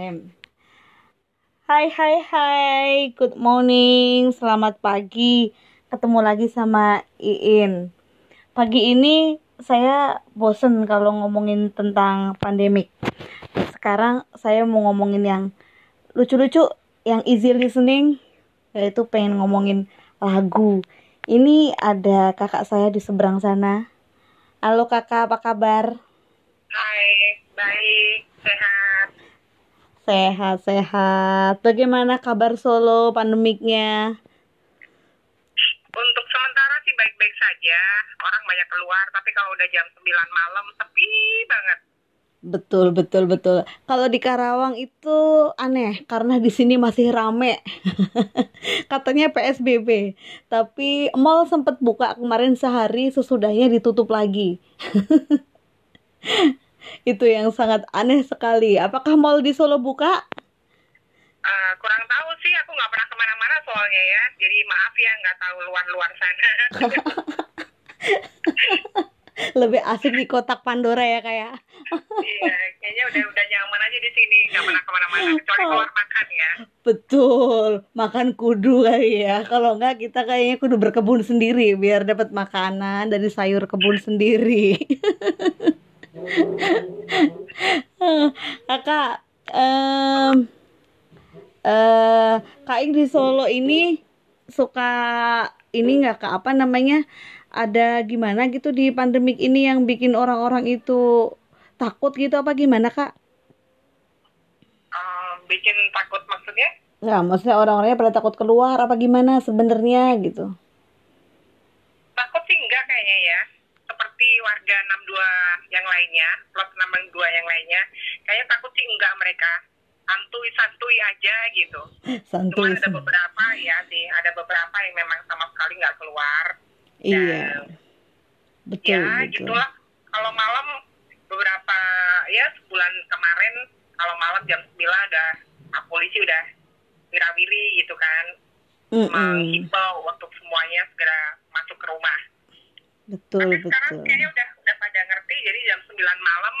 Bismillahirrahmanirrahim. Hai hai hai, good morning, selamat pagi. Ketemu lagi sama Iin. Pagi ini saya bosen kalau ngomongin tentang pandemik. Sekarang saya mau ngomongin yang lucu-lucu, yang easy listening, yaitu pengen ngomongin lagu. Ini ada kakak saya di seberang sana. Halo kakak, apa kabar? Hai, baik. Sehat, sehat. Bagaimana kabar Solo pandemiknya? Untuk sementara sih baik-baik saja. Orang banyak keluar, tapi kalau udah jam 9 malam sepi banget. Betul, betul, betul. Kalau di Karawang itu aneh karena di sini masih rame. Katanya PSBB, tapi mall sempat buka kemarin sehari sesudahnya ditutup lagi. itu yang sangat aneh sekali. Apakah mall di Solo buka? Uh, kurang tahu sih, aku nggak pernah ke mana-mana soalnya ya. Jadi maaf ya nggak tahu luar-luar sana. Lebih asik di kotak Pandora ya kayak. iya, kayaknya udah udah nyaman aja di sini, nggak pernah ke mana-mana kecuali keluar makan ya. Betul, makan kudu kali ya. Kalau nggak kita kayaknya kudu berkebun sendiri biar dapat makanan dari sayur kebun sendiri. Kakak, um, uh, Kak Ing di Solo ini suka ini nggak kak apa namanya ada gimana gitu di pandemik ini yang bikin orang-orang itu takut gitu apa gimana kak? Uh, bikin takut maksudnya? Ya maksudnya orang-orangnya pada takut keluar apa gimana sebenarnya gitu? Takut sih enggak kayaknya ya warga 62 yang lainnya, plus 62 yang lainnya, kayaknya takut sih enggak mereka. Santuy-santuy aja gitu. Santuy. Cuman ada beberapa ya sih, ada beberapa yang memang sama sekali nggak keluar. Iya. Betul, ya, betul. gitulah. Kalau malam beberapa ya sebulan kemarin kalau malam jam 9 udah ah, polisi udah wirawiri gitu kan. Mm -mm. Menghimbau untuk semuanya segera masuk ke rumah. Betul, Tapi betul. sekarang kayaknya udah udah pada ngerti jadi jam 9 malam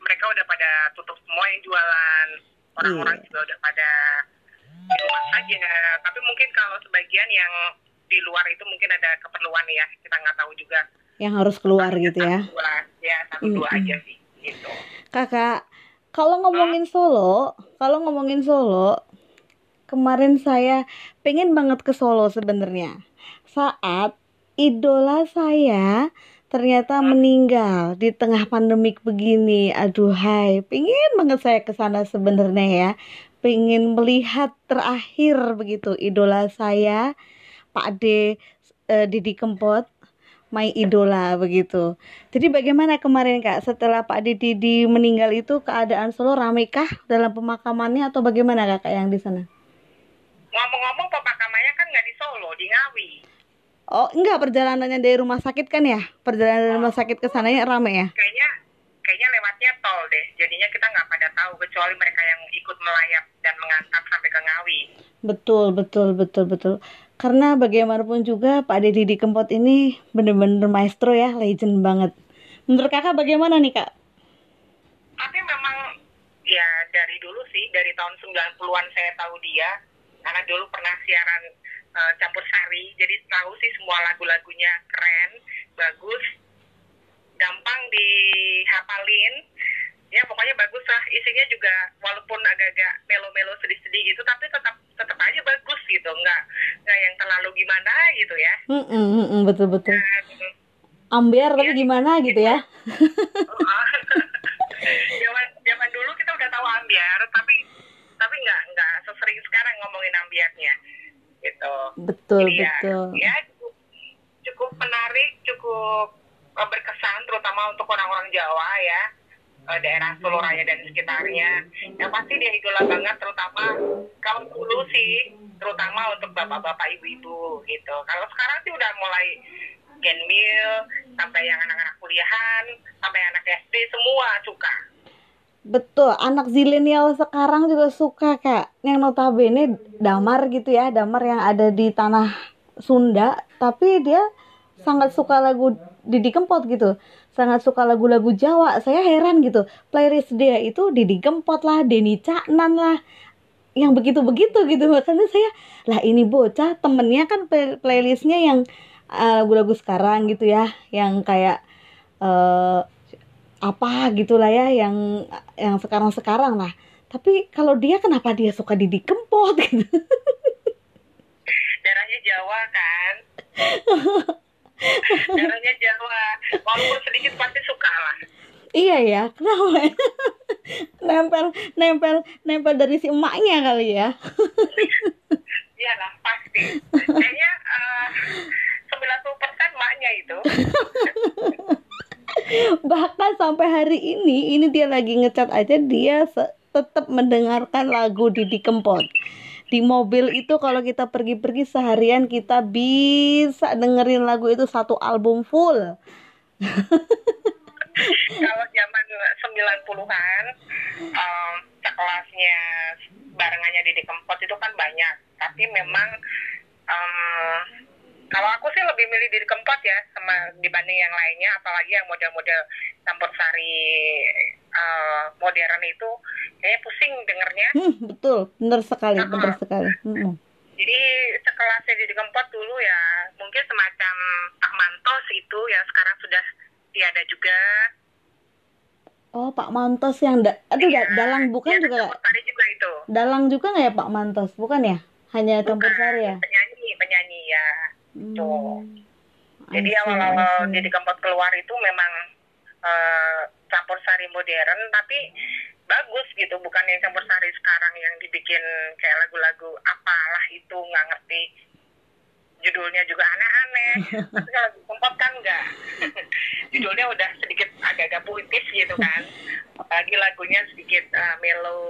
mereka udah pada tutup semua yang jualan. Orang-orang Iya. juga udah pada di rumah saja. Tapi mungkin kalau sebagian yang di luar itu mungkin ada keperluan ya. Kita nggak tahu juga. Yang harus keluar gitu ya. Dua, ya satu dua Mm-mm. aja sih gitu. Kakak, kalau ngomongin Solo, kalau ngomongin Solo, kemarin saya pengen banget ke Solo sebenarnya. Saat idola saya ternyata meninggal di tengah pandemik begini. Aduh, hai, pengen banget saya ke sana sebenarnya ya. Pengen melihat terakhir begitu idola saya, Pak D eh, Didi Kempot, my idola begitu. Jadi bagaimana kemarin Kak setelah Pak Didi meninggal itu keadaan Solo ramai kah dalam pemakamannya atau bagaimana Kakak yang di sana? Ngomong-ngomong pemakamannya kan nggak di Solo, di Ngawi. Oh enggak perjalanannya dari rumah sakit kan ya? Perjalanan dari rumah sakit ke sananya ramai ya? Kayaknya kayaknya lewatnya tol deh. Jadinya kita nggak pada tahu kecuali mereka yang ikut melayap dan mengantar sampai ke Ngawi. Betul betul betul betul. Karena bagaimanapun juga Pak Didi Kempot ini bener-bener maestro ya, legend banget. Menurut kakak bagaimana nih kak? Tapi memang ya dari dulu sih, dari tahun 90-an saya tahu dia. Karena dulu pernah siaran eh, campur sari, jadi tahu sih semua lagu-lagunya keren, bagus, gampang dihafalin. Ya pokoknya bagus lah. Isinya juga walaupun agak-agak melo-melo sedih-sedih gitu, tapi tetap tetap aja bagus gitu. Nggak nggak yang terlalu gimana gitu ya. Mm -mm, mm -mm, betul betul. Dan, Ambiar tapi gimana gitu ya? zaman zaman dulu kita udah tahu ambiar tapi tapi nggak nggak sesering sekarang ngomongin ambiarnya gitu Betul Jadi ya, betul. ya cukup, cukup menarik cukup eh, berkesan terutama untuk orang-orang Jawa ya. Eh, daerah Solo Raya dan sekitarnya. Yang pasti dia idola banget terutama kalau dulu sih terutama untuk bapak-bapak ibu-ibu gitu. Kalau sekarang sih udah mulai genmil sampai yang anak-anak kuliahan sampai anak SD semua suka Betul, anak zilenial sekarang juga suka kak. Yang notabene damar gitu ya, damar yang ada di tanah Sunda, tapi dia sangat suka lagu Didi Kempot gitu. sangat suka lagu-lagu Jawa. Saya heran gitu. Playlist dia itu Didi Kempot lah, Denny Caknan lah, yang begitu-begitu gitu. Makanya saya, lah ini bocah temennya kan play- playlistnya yang uh, lagu-lagu sekarang gitu ya, yang kayak uh, apa gitulah ya, yang yang sekarang-sekarang lah. Tapi kalau dia kenapa dia suka Didi Kempot gitu? darahnya Jawa kan darahnya Jawa walaupun sedikit pasti suka lah Iya ya, kenapa? ya? nempel, nempel, nempel dari si emaknya kali ya. iyalah pasti kayaknya uh, 90% maknya itu Bahkan sampai hari ini, ini dia lagi ngecat aja dia tetap mendengarkan lagu Didi Kempot. Di mobil itu kalau kita pergi-pergi seharian kita bisa dengerin lagu itu satu album full. kalau zaman 90-an um, sekelasnya barengannya Didi Kempot itu kan banyak tapi memang um, kalau aku sih lebih milih Didi Kempot ya sama dibanding yang lainnya. Apalagi yang model-model campur sari uh, modern itu kayaknya pusing dengernya. Hmm, betul, bener sekali, bener sekali. Mm-mm. jadi sekelasnya Didi Kempot dulu ya mungkin semacam Pak Mantos itu yang sekarang sudah tiada juga. Oh, Pak Mantos yang da- aduh Iya, dalang bukan dia juga campur sari juga itu. Dalang juga nggak ya Pak Mantos? Bukan ya? Hanya campur sari ya? penyanyi penyanyi ya Tuh. Hmm. jadi awal-awal jadi keempat keluar itu memang eh, campur sari modern tapi bagus gitu. Bukan yang campur sari sekarang yang dibikin kayak lagu-lagu apalah itu nggak ngerti. Judulnya juga aneh-aneh. Tapi kalau di keempat kan enggak judulnya udah sedikit agak-agak puitis gitu kan. Apalagi lagunya sedikit eh, melo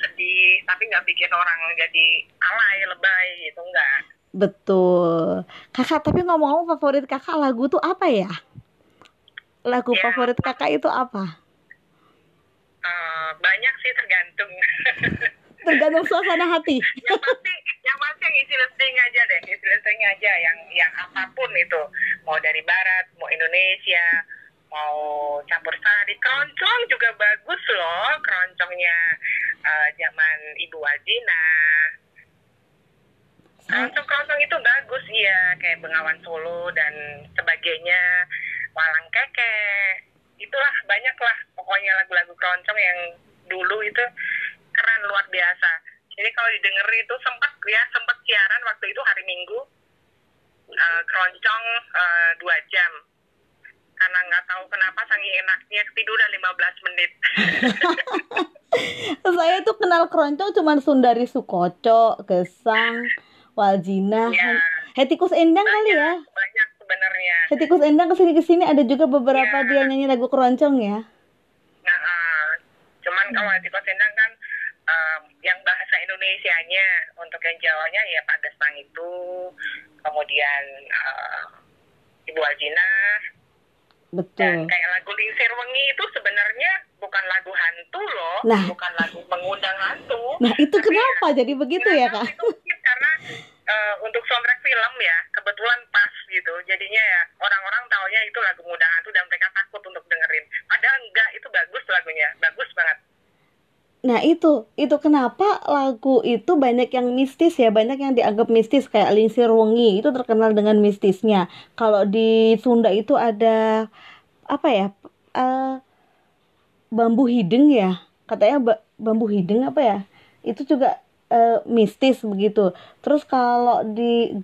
sedih tapi nggak bikin orang jadi alay lebay gitu enggak betul. Kakak tapi ngomong-ngomong favorit kakak lagu tuh apa ya? Lagu Ya. favorit kakak itu apa? Eh, banyak sih tergantung. Tergantung suasana hati. Yang pasti yang pasti yang isi listening aja deh. Isi listening aja yang yang apa pun itu. Mau dari barat mau Indonesia mau campur sari. Keroncong juga bagus loh keroncongnya eh, zaman Ibu Wajina Keroncong itu bagus iya. Kayak Bengawan Solo dan sebagainya. Walang Keke. Itulah banyak lah pokoknya lagu-lagu keroncong yang dulu itu keren luar biasa. Jadi kalau didengerin itu sempat ya sempat siaran waktu itu hari Minggu. Eh, keroncong eh, dua jam. Karena nggak tahu kenapa saking enaknya ketiduran 15 menit. Saya tuh kenal keroncong cuman Sundari Sukoco Gesang Waljina Ya. Hetikus Endang kali ya banyak banyak sebenarnya Hetikus Endang ke sini ke sini ada juga beberapa Ya. dia nyanyi lagu keroncong ya Nah, eh, cuman kalau di Kosendang kan eh, yang bahasa Indonesianya untuk yang Jawanya ya Pak Gesang itu, kemudian eh, Ibu Aljina dan betul kayak lagu Lingsir Wengi itu sebenarnya bukan lagu hantu loh, Nah. bukan lagu mengundang hantu. nah itu Tapi kenapa jadi begitu ya kak Itu karena eh, untuk soundtrack film ya kebetulan pas gitu. Jadinya ya orang-orang taunya itu lagu mengundang hantu dan mereka takut untuk dengerin. Padahal enggak, itu bagus lagunya, bagus banget. Nah itu, itu kenapa lagu itu banyak yang mistis ya, banyak yang dianggap mistis kayak Lingsir Wengi itu terkenal dengan mistisnya. Kalau di Sunda itu ada apa ya, eh, bambu hideng ya, katanya ba- bambu hideng apa ya, itu juga eh, mistis begitu. Terus kalau di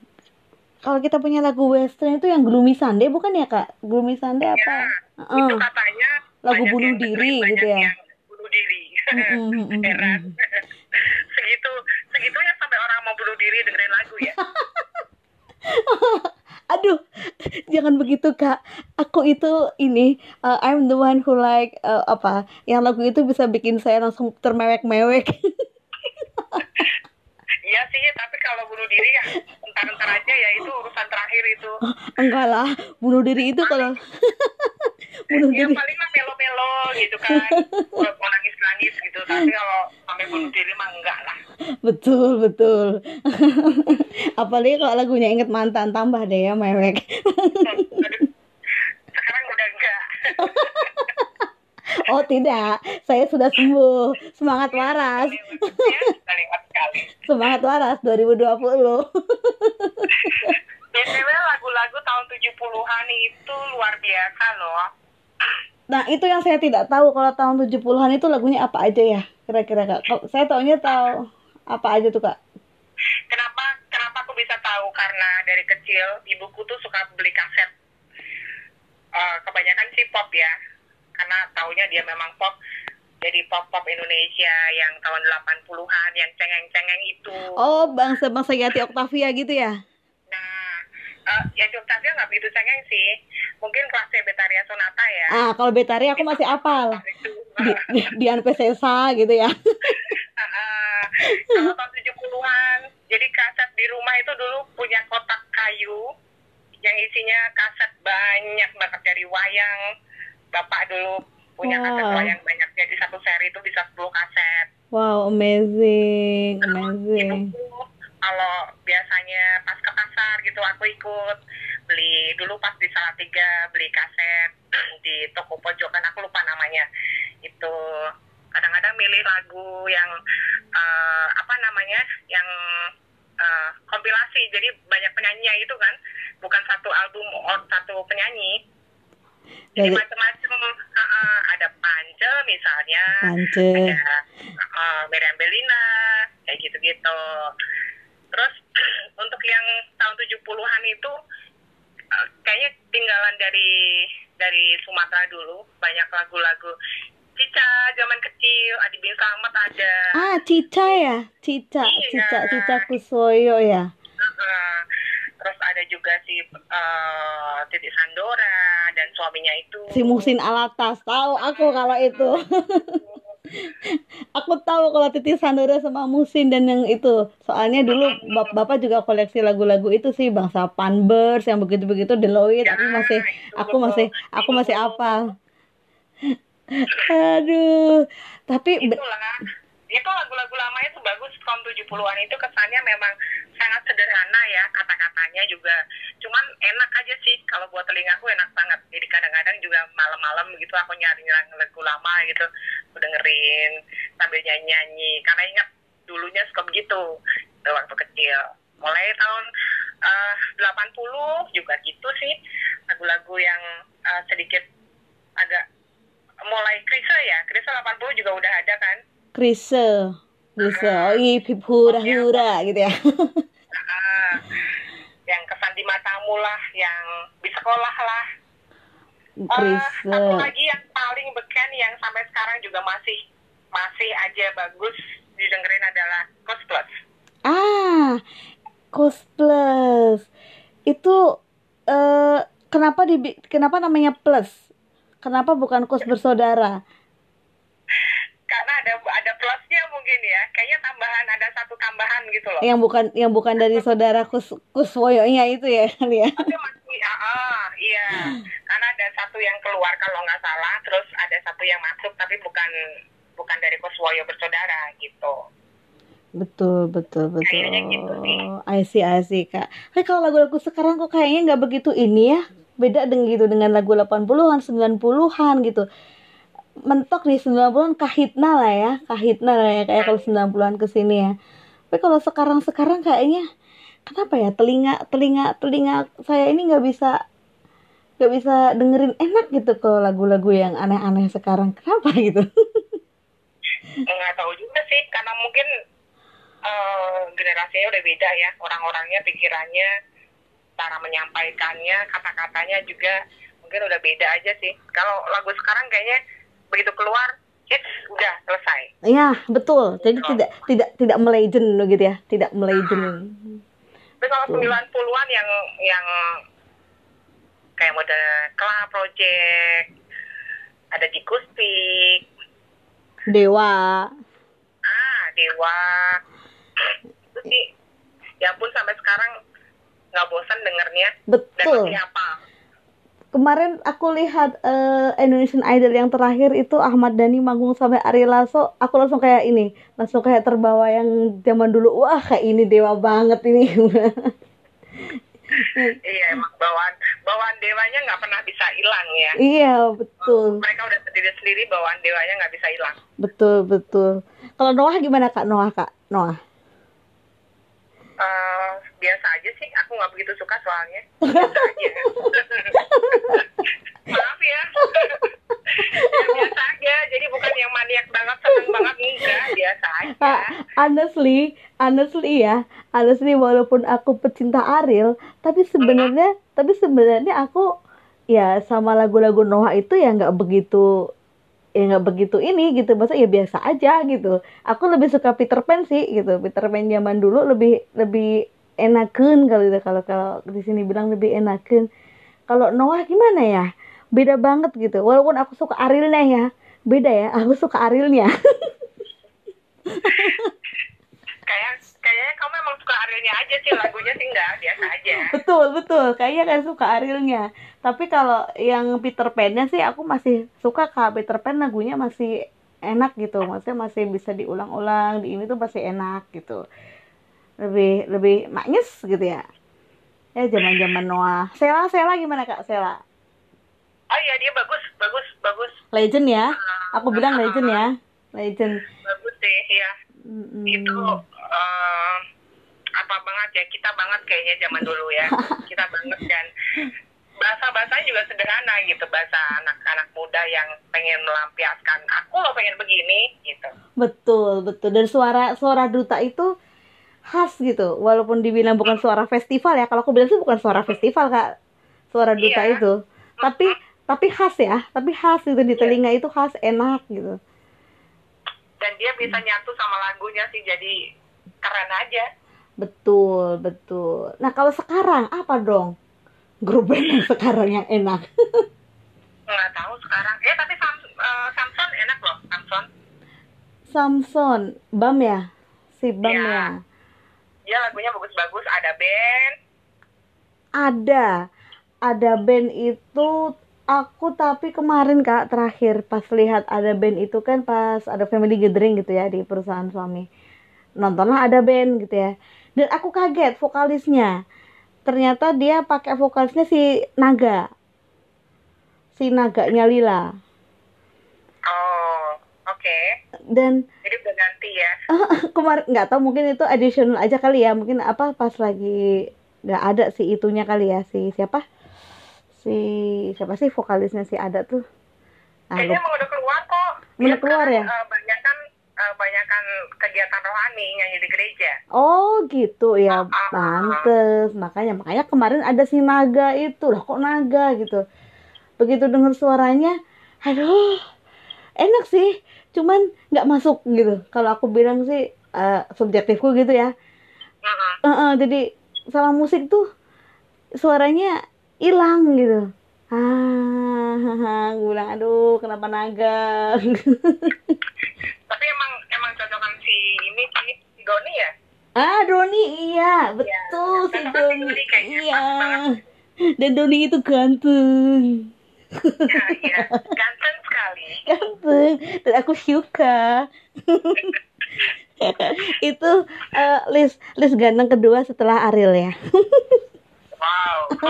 kalau kita punya lagu western itu yang Gloomy Sunday bukan ya kak? Gloomy Sunday apa? Heeh. itu katanya lagu banyak bunuh yang diri gitu ya. yang bunuh diri Mm, mm, mm, mm, mm. segitu segitunya sampai orang mau bunuh diri dengerin lagu ya Aduh, jangan begitu kak. Aku itu ini, uh, I'm the one who like uh, apa? Yang lagu itu bisa bikin saya langsung termewek-mewek. sih tapi kalau bunuh diri ya entar-entar aja ya itu urusan terakhir itu Enggak lah, bunuh diri itu kalau bunuh ya diri. paling mah melo-melo gitu kan mau nangis-nangis gitu tapi kalau sampai bunuh diri mah enggak lah Betul betul. Apalagi kalau lagunya inget mantan tambah deh ya mewek. Sekarang udah enggak Oh tidak, saya sudah sembuh. Semangat waras. Semangat waras 2020. BTW lagu-lagu tahun 70-an itu luar biasa loh. Nah, itu yang saya tidak tahu kalau tahun 70-an itu lagunya apa aja ya? Kira-kira Kak. Kalau saya taunya tahu apa aja tuh Kak? Kenapa kenapa aku bisa tahu? Karena dari kecil ibuku tuh suka beli kaset. Eh, kebanyakan sih pop ya. Karena taunya dia memang pop. Jadi pop-pop Indonesia yang tahun 80-an yang cengeng-cengeng itu. Oh, bangsa bangsa Yati Octavia gitu ya? Nah, ya Octavia nggak begitu cengeng sih. Mungkin kelasnya Betaria Sonata ya. Ah, kalau Betari aku masih apal. Di, di, Dian Pesesa gitu ya. Ah, kalau tahun 70-an, jadi kaset di rumah itu dulu punya kotak kayu yang isinya kaset banyak banget dari wayang. Bapak dulu punya kaset Wow. wayang banyak, jadi satu seri itu bisa 10 kaset. Wow, amazing, amazing. Ibuku kalau biasanya pas ke pasar gitu aku ikut beli dulu pas di Salatiga beli kaset di toko pojokan aku lupa namanya itu kadang-kadang milih lagu yang eh, apa namanya yang eh, kompilasi jadi banyak penyanyinya itu kan bukan satu album or satu penyanyi jadi macam-macam eh, eh, ada Pance misalnya Pance. ada uh, Meriam Belina kayak gitu-gitu terus untuk yang tahun 70-an itu uh, kayaknya tinggalan dari dari Sumatera dulu banyak lagu-lagu Cica zaman kecil Adi Bin Slamet ada Ah, Cica ya? Cica, Iya. Cica, Cica Kusoyo ya. uh, terus ada juga si uh, Titi Sandora dan suaminya itu. Si Musin Alatas, tahu aku kalau itu. aku tahu kalau Titi Sandora sama Musin dan yang itu. Soalnya dulu bap- Bapak juga koleksi lagu-lagu itu sih, bangsa Panbers yang begitu-begitu Deloitte, aku masih aku masih aku masih hafal. Aduh, tapi itulah. Itu lagu-lagu lama itu bagus. Tahun 70-an itu kesannya memang sangat sederhana ya kata-katanya juga cuman enak aja sih. Kalau buat telingaku enak banget. Jadi kadang-kadang juga malam-malam gitu aku nyari-nyari lagu lama gitu. Aku dengerin sambil nyanyi-nyanyi. Karena ingat dulunya suka begitu waktu kecil. Mulai tahun eh, 80 juga gitu sih. Lagu-lagu yang eh, sedikit agak mulai Krisa ya. Krisa 80 juga udah ada kan? Krise, Krise, oh iya, hip hura-hura gitu ya. Yang kesan di matamu lah, yang di sekolah lah. Eh, Krise. satu lagi yang paling beken yang sampai sekarang juga masih masih aja bagus didengerin adalah Ghost Plus. Ah, Cos Plus. Itu eh kenapa di kenapa namanya plus? Kenapa bukan kos bersaudara? Karena ada ada plusnya mungkin ya, kayaknya tambahan ada satu tambahan gitu loh. Yang bukan yang bukan dari saudara Kus Kuswoyonya itu ya kali ya. Tapi masih, ah, ah, iya. Karena ada satu yang keluar kalau nggak salah, terus ada satu yang masuk tapi bukan bukan dari Koswoyo bersaudara gitu. Betul, betul, betul. Kayaknya gitu sih. I see, I see, Kak. Tapi kalau lagu-lagu sekarang kok kayaknya nggak begitu ini ya. Beda dengan gitu dengan lagu 80-an, 90-an gitu. Mentok nih 90-an kahitna lah ya. Kahitna lah ya kayak kalau 90-an ke sini ya. Tapi kalau sekarang-sekarang kayaknya kenapa ya telinga telinga telinga saya ini nggak bisa nggak bisa dengerin enak gitu kalau lagu-lagu yang aneh-aneh sekarang. Kenapa gitu? nggak tahu juga sih karena mungkin eh, generasinya udah beda ya orang-orangnya pikirannya cara menyampaikannya kata-katanya juga mungkin udah beda aja sih kalau lagu sekarang kayaknya begitu keluar hits udah selesai Ya, betul. Jadi tidak tidak tidak melegend gitu ya, tidak melegend. tapi kalau Betul. 90-an yang yang kayak model Kla Project ada Jikustik Dewa. ah Dewa itu sih ya pun sampai sekarang nggak bosan dengernya dan Betul. masih apa Kemarin aku lihat eh, Indonesian Idol yang terakhir itu Ahmad Dhani manggung sampai Ari Lasso, aku langsung kayak ini, langsung kayak terbawa yang zaman dulu. Wah, kayak ini dewa banget ini. iya emang bawaan bawaan dewanya nggak pernah bisa hilang ya. Iya betul. Mereka udah sendiri sendiri bawaan dewanya nggak bisa hilang. Betul betul. Kalau Noah gimana kak? Noah kak. Noah. Uh, biasa aja sih aku nggak begitu suka soalnya. Biasa aja maaf ya. Ya biasa aja jadi bukan yang maniak banget seneng banget enggak biasa aja. Kak, honestly honestly ya honestly walaupun aku pecinta Ariel tapi sebenarnya tapi sebenarnya aku ya sama lagu-lagu Noah itu ya nggak begitu ya nggak begitu ini gitu masa ya biasa aja gitu. Aku lebih suka Peter Pan sih gitu Peter Pan zaman dulu lebih lebih enakan kalau itu kalau kalau di sini bilang lebih enakan kalau Noah gimana ya? Beda banget gitu. Walaupun aku suka Arielnya ya. Beda ya aku suka Arielnya kayak kayaknya kamu emang suka Arielnya aja sih lagunya sih enggak biasa aja. Betul betul. Kayaknya kan suka Arielnya tapi kalau yang Peter Pan-nya sih aku masih suka kak. Peter Pan lagunya masih enak gitu. Maksudnya masih bisa diulang-ulang. Di ini tuh masih enak gitu lebih lebih maknyes gitu ya? Ya zaman zaman Noah. Sela Sela gimana kak? Sela? Oh iya dia bagus bagus bagus. Legend ya? Aku bilang legend ya. Legend. Bagus deh ya itu eh, apa banget ya? Kita banget kayaknya zaman dulu ya. Kita banget dan bahasa bahasanya juga sederhana gitu. Bahasa anak-anak muda yang pengen melampiaskan. Aku lo pengen begini gitu. Betul betul. Dan suara suara duta itu khas gitu. Walaupun dibilang bukan suara festival ya. Kalau aku bilang sih bukan suara festival kak. Suara duta Iya. itu. Tapi tapi khas ya. Tapi khas gitu. Di telinga itu khas enak gitu. Dan dia bisa nyatu sama lagunya sih. Jadi keren aja. Betul betul. Nah kalau sekarang apa dong? Grup band yang sekarang yang enak. Nggak tahu sekarang. Eh tapi Sam, eh, Samson enak loh Samson. Samson. Bam ya? Si Bam Iya. ya dia lagunya bagus-bagus ada band. Ada. Ada band itu aku tapi kemarin kak terakhir pas lihat ada band itu kan pas ada family gathering gitu ya di perusahaan suami. Nontonlah ada band gitu ya. Dan aku kaget vokalisnya. Ternyata dia pakai vokalisnya si Naga. Si Naganya Lila. Oh oke dan jadi udah ganti ya? kemarin nggak tahu mungkin itu additional aja kali ya. Mungkin apa pas lagi nggak ada si itunya kali ya si siapa? Si siapa sih vokalisnya si ada tuh? Ah, kayaknya emang udah keluar kok. Udah keluar ya? banyak kan banyak kan kegiatan rohani nyanyi di gereja. Oh gitu. Ya ah, ah. pantes. Makanya makanya kemarin ada si naga itu. Lah kok naga gitu? Begitu dengar suaranya aduh enak sih cuman nggak masuk gitu. Kalau aku bilang sih eh, subjektifku gitu ya. Eh, eh, jadi sama musik tuh suaranya hilang gitu. Ah gue bilang aduh kenapa naga tapi emang emang cocokan si ini sih si Doni ya? Ah Doni iya betul si cocok Doni si Doni iya. Dan Doni itu ganteng ya, iya ganteng sekali. Ganteng. Dan aku suka. Itu eh, list list ganteng kedua setelah Ariel ya. Wow.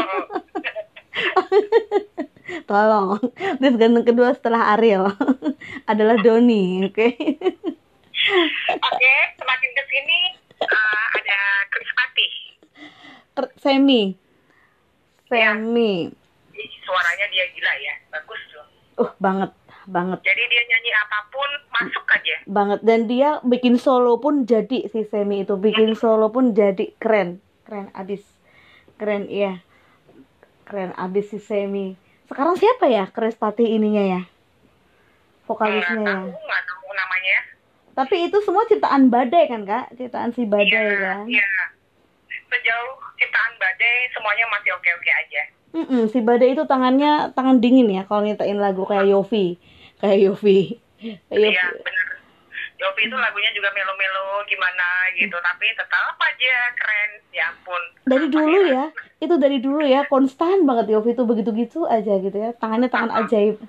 Tolong, list ganteng kedua setelah Ariel adalah Doni, oke? oke semakin ke sini eh, ada Chris Patih Ter- Semi, Semi, Ih, suaranya dia gila ya bagus tuh uh banget, banget, jadi dia nyanyi apa pun masuk aja banget. Dan dia bikin solo pun jadi si Semi itu bikin solo pun jadi keren, keren abis, keren iya, keren abis si Semi. Sekarang siapa ya Krespati ininya ya? Vokalisnya nggak ya. tahu nggak tahu namanya Tapi itu semua ciptaan Badai kan kak? Ciptaan si Badai Iya, kan? iya. Sejauh ciptaan badai semuanya masih oke-oke aja. Mm-mm, si Badai itu tangannya tangan dingin ya kalau nyetain lagu kayak Yofi, kayak Yofi. Kayak Yofi. Iya, bener. Yofi itu lagunya juga melo-melo gimana gitu, tapi tetap aja keren. Ya ampun. Dari dulu ya? ya, itu dari dulu ya konstan banget Yofi itu begitu-gitu aja gitu ya. Tangannya tangan ajaib,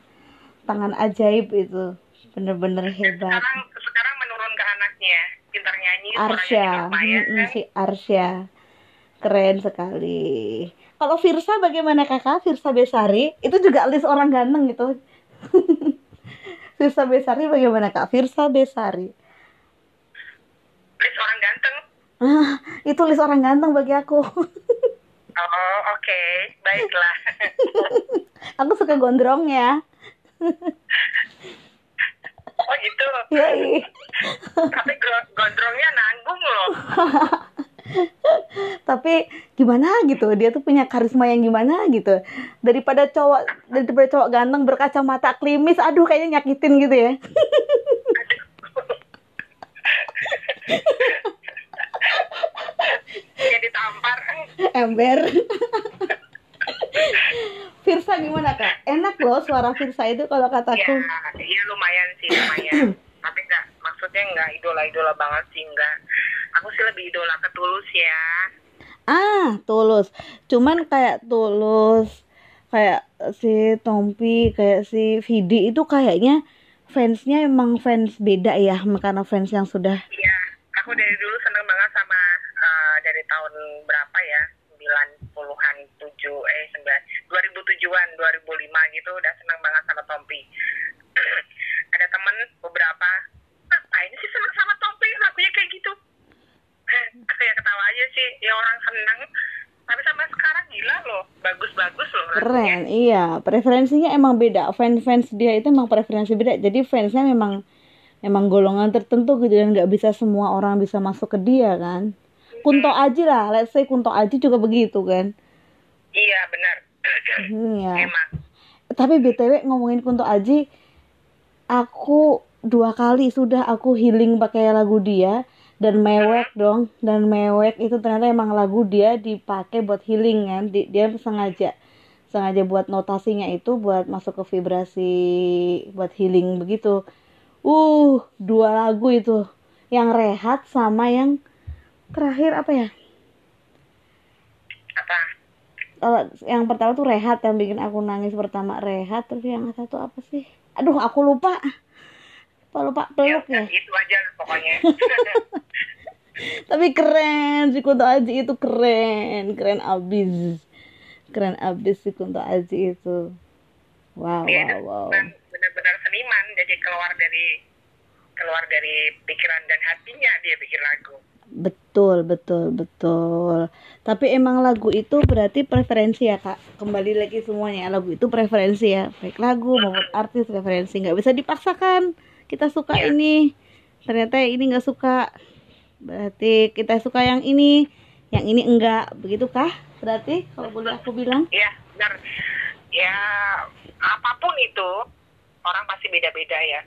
tangan ajaib itu bener-bener hebat. Sekarang sekarang menurun ke anaknya, pintar nyanyi, Arsya, lumayan. Mm-mm, si Arsya, Keren sekali. Kalau Firsa bagaimana kakak? Firsa Besari itu juga list orang ganteng gitu. Firsa Besari bagaimana kak? Firsa Besari. List orang ganteng. Ah, itu list orang ganteng bagi aku. Oh, oke. Baiklah. aku suka gondrongnya. oh gitu. Yoi. Tapi go- gondrongnya nanggung loh. Tapi gimana gitu, dia tuh punya karisma yang gimana gitu. Daripada cowok daripada cowok ganteng berkacamata klimis, aduh kayaknya nyakitin gitu ya. Kayak ditampar. Ember. Firsa gimana kak? Enak loh suara Firsa itu kalau Ya, kataku. iya lumayan sih, lumayan. Tapi enggak, maksudnya enggak idola-idola banget sih, enggak. Aku sih lebih idola ke Tulus ya. Ah, tulus. Cuman kayak tulus, kayak si Tompi, kayak si Vidi itu kayaknya fansnya emang fans beda ya, karena fans yang sudah Iya, aku dari dulu seneng banget sama eh, dari tahun berapa ya? 90-an 7 eh 9 2007-an 2005 gitu udah seneng banget sama Tompi. Ada temen beberapa ngapain sih seneng sama Tompi lagunya kayak gitu. Aku ya ketawa aja sih, ya orang seneng. Tapi sampai sekarang gila loh, bagus-bagus loh keren. Iya, preferensinya emang beda. Fans-fans dia itu emang preferensi beda. Jadi fansnya memang emang golongan tertentu gitu dan nggak bisa semua orang bisa masuk ke dia kan. Kunto Aji lah, let's say Kunto Aji juga begitu kan. Iya benar. Iya. Emang. Tapi BTW ngomongin Kunto Aji, aku dua kali sudah aku healing pakai lagu dia dan mewek dong. Dan mewek itu ternyata emang lagu dia dipakai buat healing kan. Di- dia sengaja sengaja buat notasinya itu buat masuk ke vibrasi buat healing begitu. Uh dua lagu itu. Yang rehat sama yang terakhir apa ya? Apa? kalau yang pertama tuh rehat yang bikin aku nangis pertama rehat. Terus yang satu apa sih? Aduh aku lupa lupa lupa peluk ya itu aja pokoknya. tapi keren si Kunto Aji itu keren. Keren abis. Keren abis si Kunto Aji itu. Wow dia wow wow. benar-benar seniman. Jadi keluar dari keluar dari pikiran dan hatinya dia bikin lagu. Betul betul betul. Tapi emang lagu itu berarti preferensi ya kak? Kembali lagi semuanya lagu itu preferensi ya. Baik lagu maupun artis preferensi. Nggak bisa dipaksakan kita suka Iya. ini. Ternyata yang ini nggak suka. Berarti kita suka yang ini yang ini enggak. Begitu kah berarti kalau boleh aku bilang? Ya benar. Ya apa pun itu orang pasti beda-beda ya.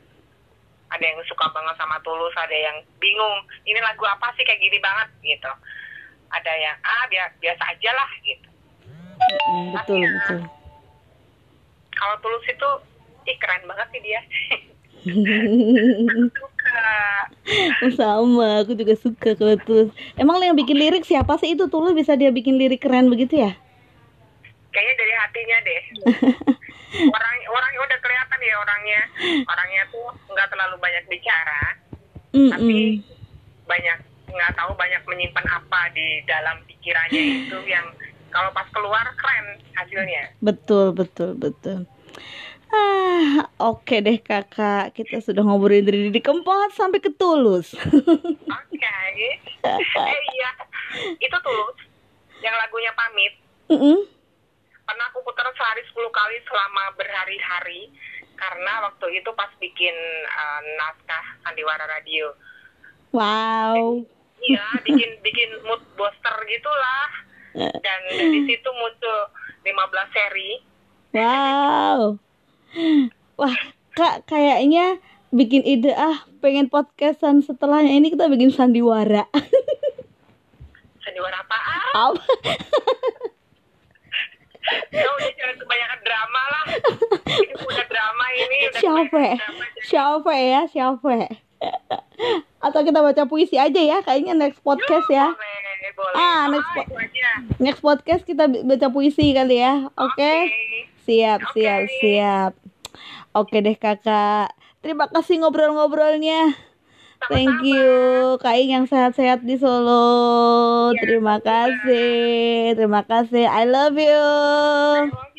Ada yang suka banget sama tulus ada yang bingung ini lagu apa sih kayak gini banget? gitu. Ada yang ah biasa biasa aja lah gitu. Mm, betul betul. kalau tulus itu ih keren banget sih dia suka. Sama aku juga suka kalau tulus. Emang yang bikin lirik siapa sih? Itu tulus bisa dia bikin lirik keren begitu ya? Kayaknya dari hatinya deh. Orang orang udah kelihatan ya orangnya. Orangnya tuh nggak terlalu banyak bicara Mm-mm. tapi banyak nggak tahu banyak menyimpan apa di dalam pikirannya itu yang kalau pas keluar keren hasilnya. Betul, betul, betul. Ah, oke deh kakak. Kita sudah ngobrolin dari Didi Kempot sampai ke Tulus. oke eh iya itu tulus yang lagunya pamit Mm-mm. pernah aku putar sehari 10 kali selama berhari-hari karena waktu itu pas bikin eh, naskah sandiwara radio Wow. iya bikin bikin mood booster gitulah dan dari situ muncul 15 seri Wow. Wah, kak kayaknya bikin ide ah pengen podcastan setelahnya ini kita bikin sandiwara. sandiwara apaan Apa? ya udah jangan kebanyakan drama lah ini udah drama ini udah Siapa? jadi- Siapa ya? Siapa? Atau kita baca puisi aja ya, kayaknya next podcast ya. boleh boleh Ah, next Ah, po- Next podcast kita baca puisi kali ya. Oke. Siap, Oke. siap, siap. Oke deh kakak. Terima kasih ngobrol-ngobrolnya. Thank you, Kak Ing yang sehat-sehat di Solo. Iya, Terima kasih, terima kasih. I love you. I love